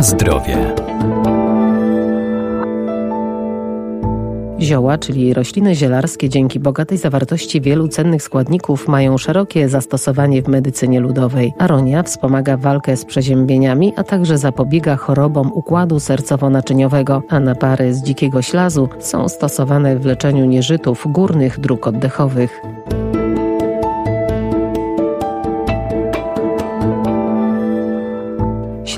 Zdrowie. Zioła, czyli rośliny zielarskie, dzięki bogatej zawartości wielu cennych składników, mają szerokie zastosowanie w medycynie ludowej. Aronia wspomaga walkę z przeziębieniami, a także zapobiega chorobom układu sercowo-naczyniowego, a napary z dzikiego ślazu są stosowane w leczeniu nieżytów górnych dróg oddechowych.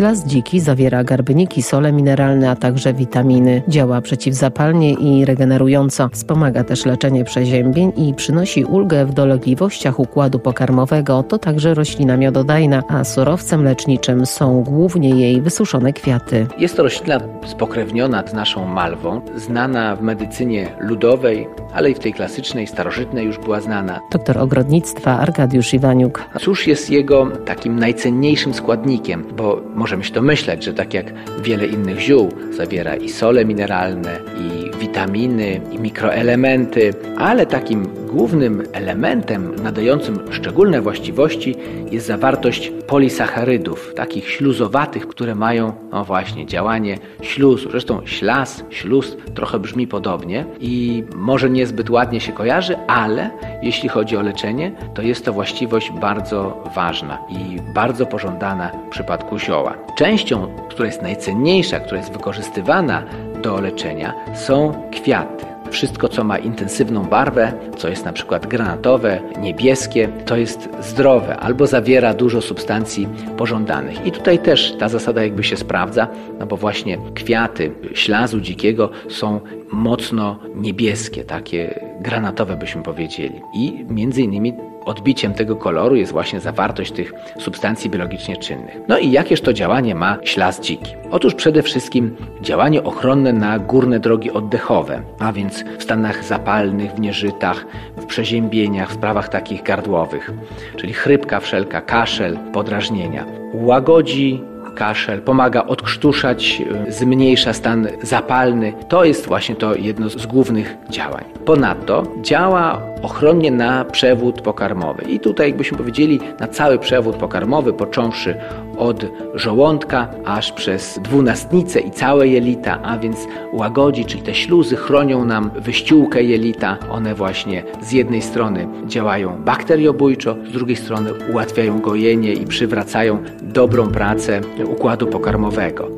Ślas dziki zawiera garbniki, sole mineralne, a także witaminy. Działa przeciwzapalnie i regenerująco. Wspomaga też leczenie przeziębień i przynosi ulgę w dolegliwościach układu pokarmowego. To także roślina miododajna, a surowcem leczniczym są głównie jej wysuszone kwiaty. Jest to roślina spokrewniona z naszą malwą, znana w medycynie ludowej, ale i w tej klasycznej, starożytnej już była znana. Doktor ogrodnictwa Arkadiusz Iwaniuk. Cóż jest jego takim najcenniejszym składnikiem? Bo możemy się domyślać, że tak jak wiele innych ziół, zawiera i sole mineralne, i witaminy, i mikroelementy, ale takim głównym elementem nadającym szczególne właściwości jest zawartość polisacharydów, takich śluzowatych, które mają, no właśnie, działanie śluzu. Zresztą ślaz, śluz trochę brzmi podobnie i może niezbyt ładnie się kojarzy, ale jeśli chodzi o leczenie, to jest to właściwość bardzo ważna i bardzo pożądana w przypadku zioła. Częścią, która jest najcenniejsza, która jest wykorzystywana do leczenia, są kwiaty. Wszystko, co ma intensywną barwę, co jest na przykład granatowe, niebieskie, to jest zdrowe albo zawiera dużo substancji pożądanych. I tutaj też ta zasada jakby się sprawdza, no bo właśnie kwiaty ślazu dzikiego są mocno niebieskie, takie granatowe byśmy powiedzieli. I między innymi odbiciem tego koloru jest właśnie zawartość tych substancji biologicznie czynnych. No i jakież to działanie ma ślaz dziki? Otóż przede wszystkim działanie ochronne na górne drogi oddechowe, a więc w stanach zapalnych, w nieżytach, w przeziębieniach, w sprawach takich gardłowych, czyli chrypka wszelka, kaszel, podrażnienia. Łagodzi kaszel, pomaga odkrztuszać, zmniejsza stan zapalny. To jest właśnie to jedno z głównych działań. Ponadto działa ochronnie na przewód pokarmowy. I tutaj, jakbyśmy powiedzieli, na cały przewód pokarmowy, począwszy od żołądka aż przez dwunastnicę i całe jelita, a więc łagodzi, czyli te śluzy chronią nam wyściółkę jelita. One właśnie z jednej strony działają bakteriobójczo, z drugiej strony ułatwiają gojenie i przywracają dobrą pracę układu pokarmowego.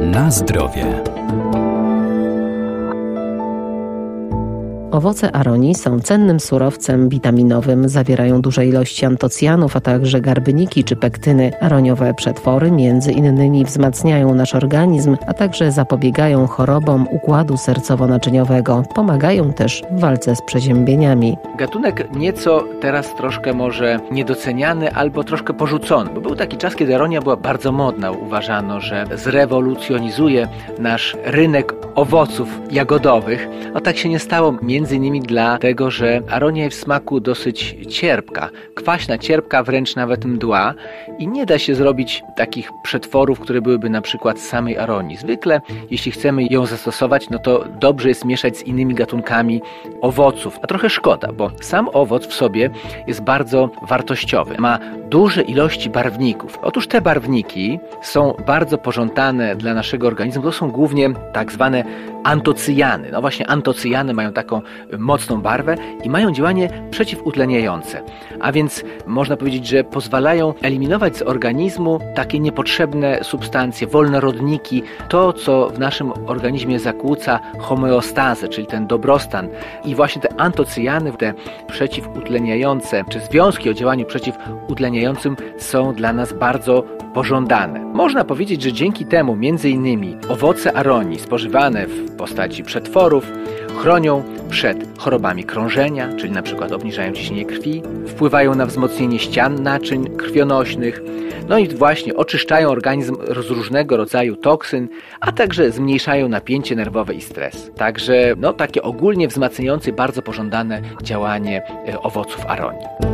Na zdrowie. Owoce aronii są cennym surowcem witaminowym, zawierają duże ilości antocjanów, a także garbniki czy pektyny. Aroniowe przetwory między innymi wzmacniają nasz organizm, a także zapobiegają chorobom układu sercowo-naczyniowego. Pomagają też w walce z przeziębieniami. Gatunek nieco teraz troszkę może niedoceniany albo troszkę porzucony, bo był taki czas, kiedy aronia była bardzo modna. Uważano, że zrewolucjonizuje nasz rynek owoców jagodowych. A tak się nie stało. Między Między innymi dlatego, że aronia jest w smaku dosyć cierpka, kwaśna, cierpka, wręcz nawet mdła i nie da się zrobić takich przetworów, które byłyby na przykład z samej aronii. Zwykle, jeśli chcemy ją zastosować, no to dobrze jest mieszać z innymi gatunkami owoców, a trochę szkoda, bo sam owoc w sobie jest bardzo wartościowy. Ma duże ilości barwników. Otóż te barwniki są bardzo pożądane dla naszego organizmu. To są głównie tak zwane antocyjany. No właśnie antocyjany mają taką mocną barwę i mają działanie przeciwutleniające. A więc można powiedzieć, że pozwalają eliminować z organizmu takie niepotrzebne substancje, wolne rodniki, to co w naszym organizmie zakłóca homeostazę, czyli ten dobrostan. I właśnie te antocyjany, te przeciwutleniające, czy związki o działaniu przeciwutleniającym są dla nas bardzo pożądane. Można powiedzieć, że dzięki temu między innymi owoce aronii spożywane w postaci przetworów chronią przed chorobami krążenia, czyli na przykład obniżają ciśnienie krwi, wpływają na wzmocnienie ścian naczyń krwionośnych, no i właśnie oczyszczają organizm z różnego rodzaju toksyn, a także zmniejszają napięcie nerwowe i stres. Także no, takie ogólnie wzmacniające, bardzo pożądane działanie e, owoców aronii.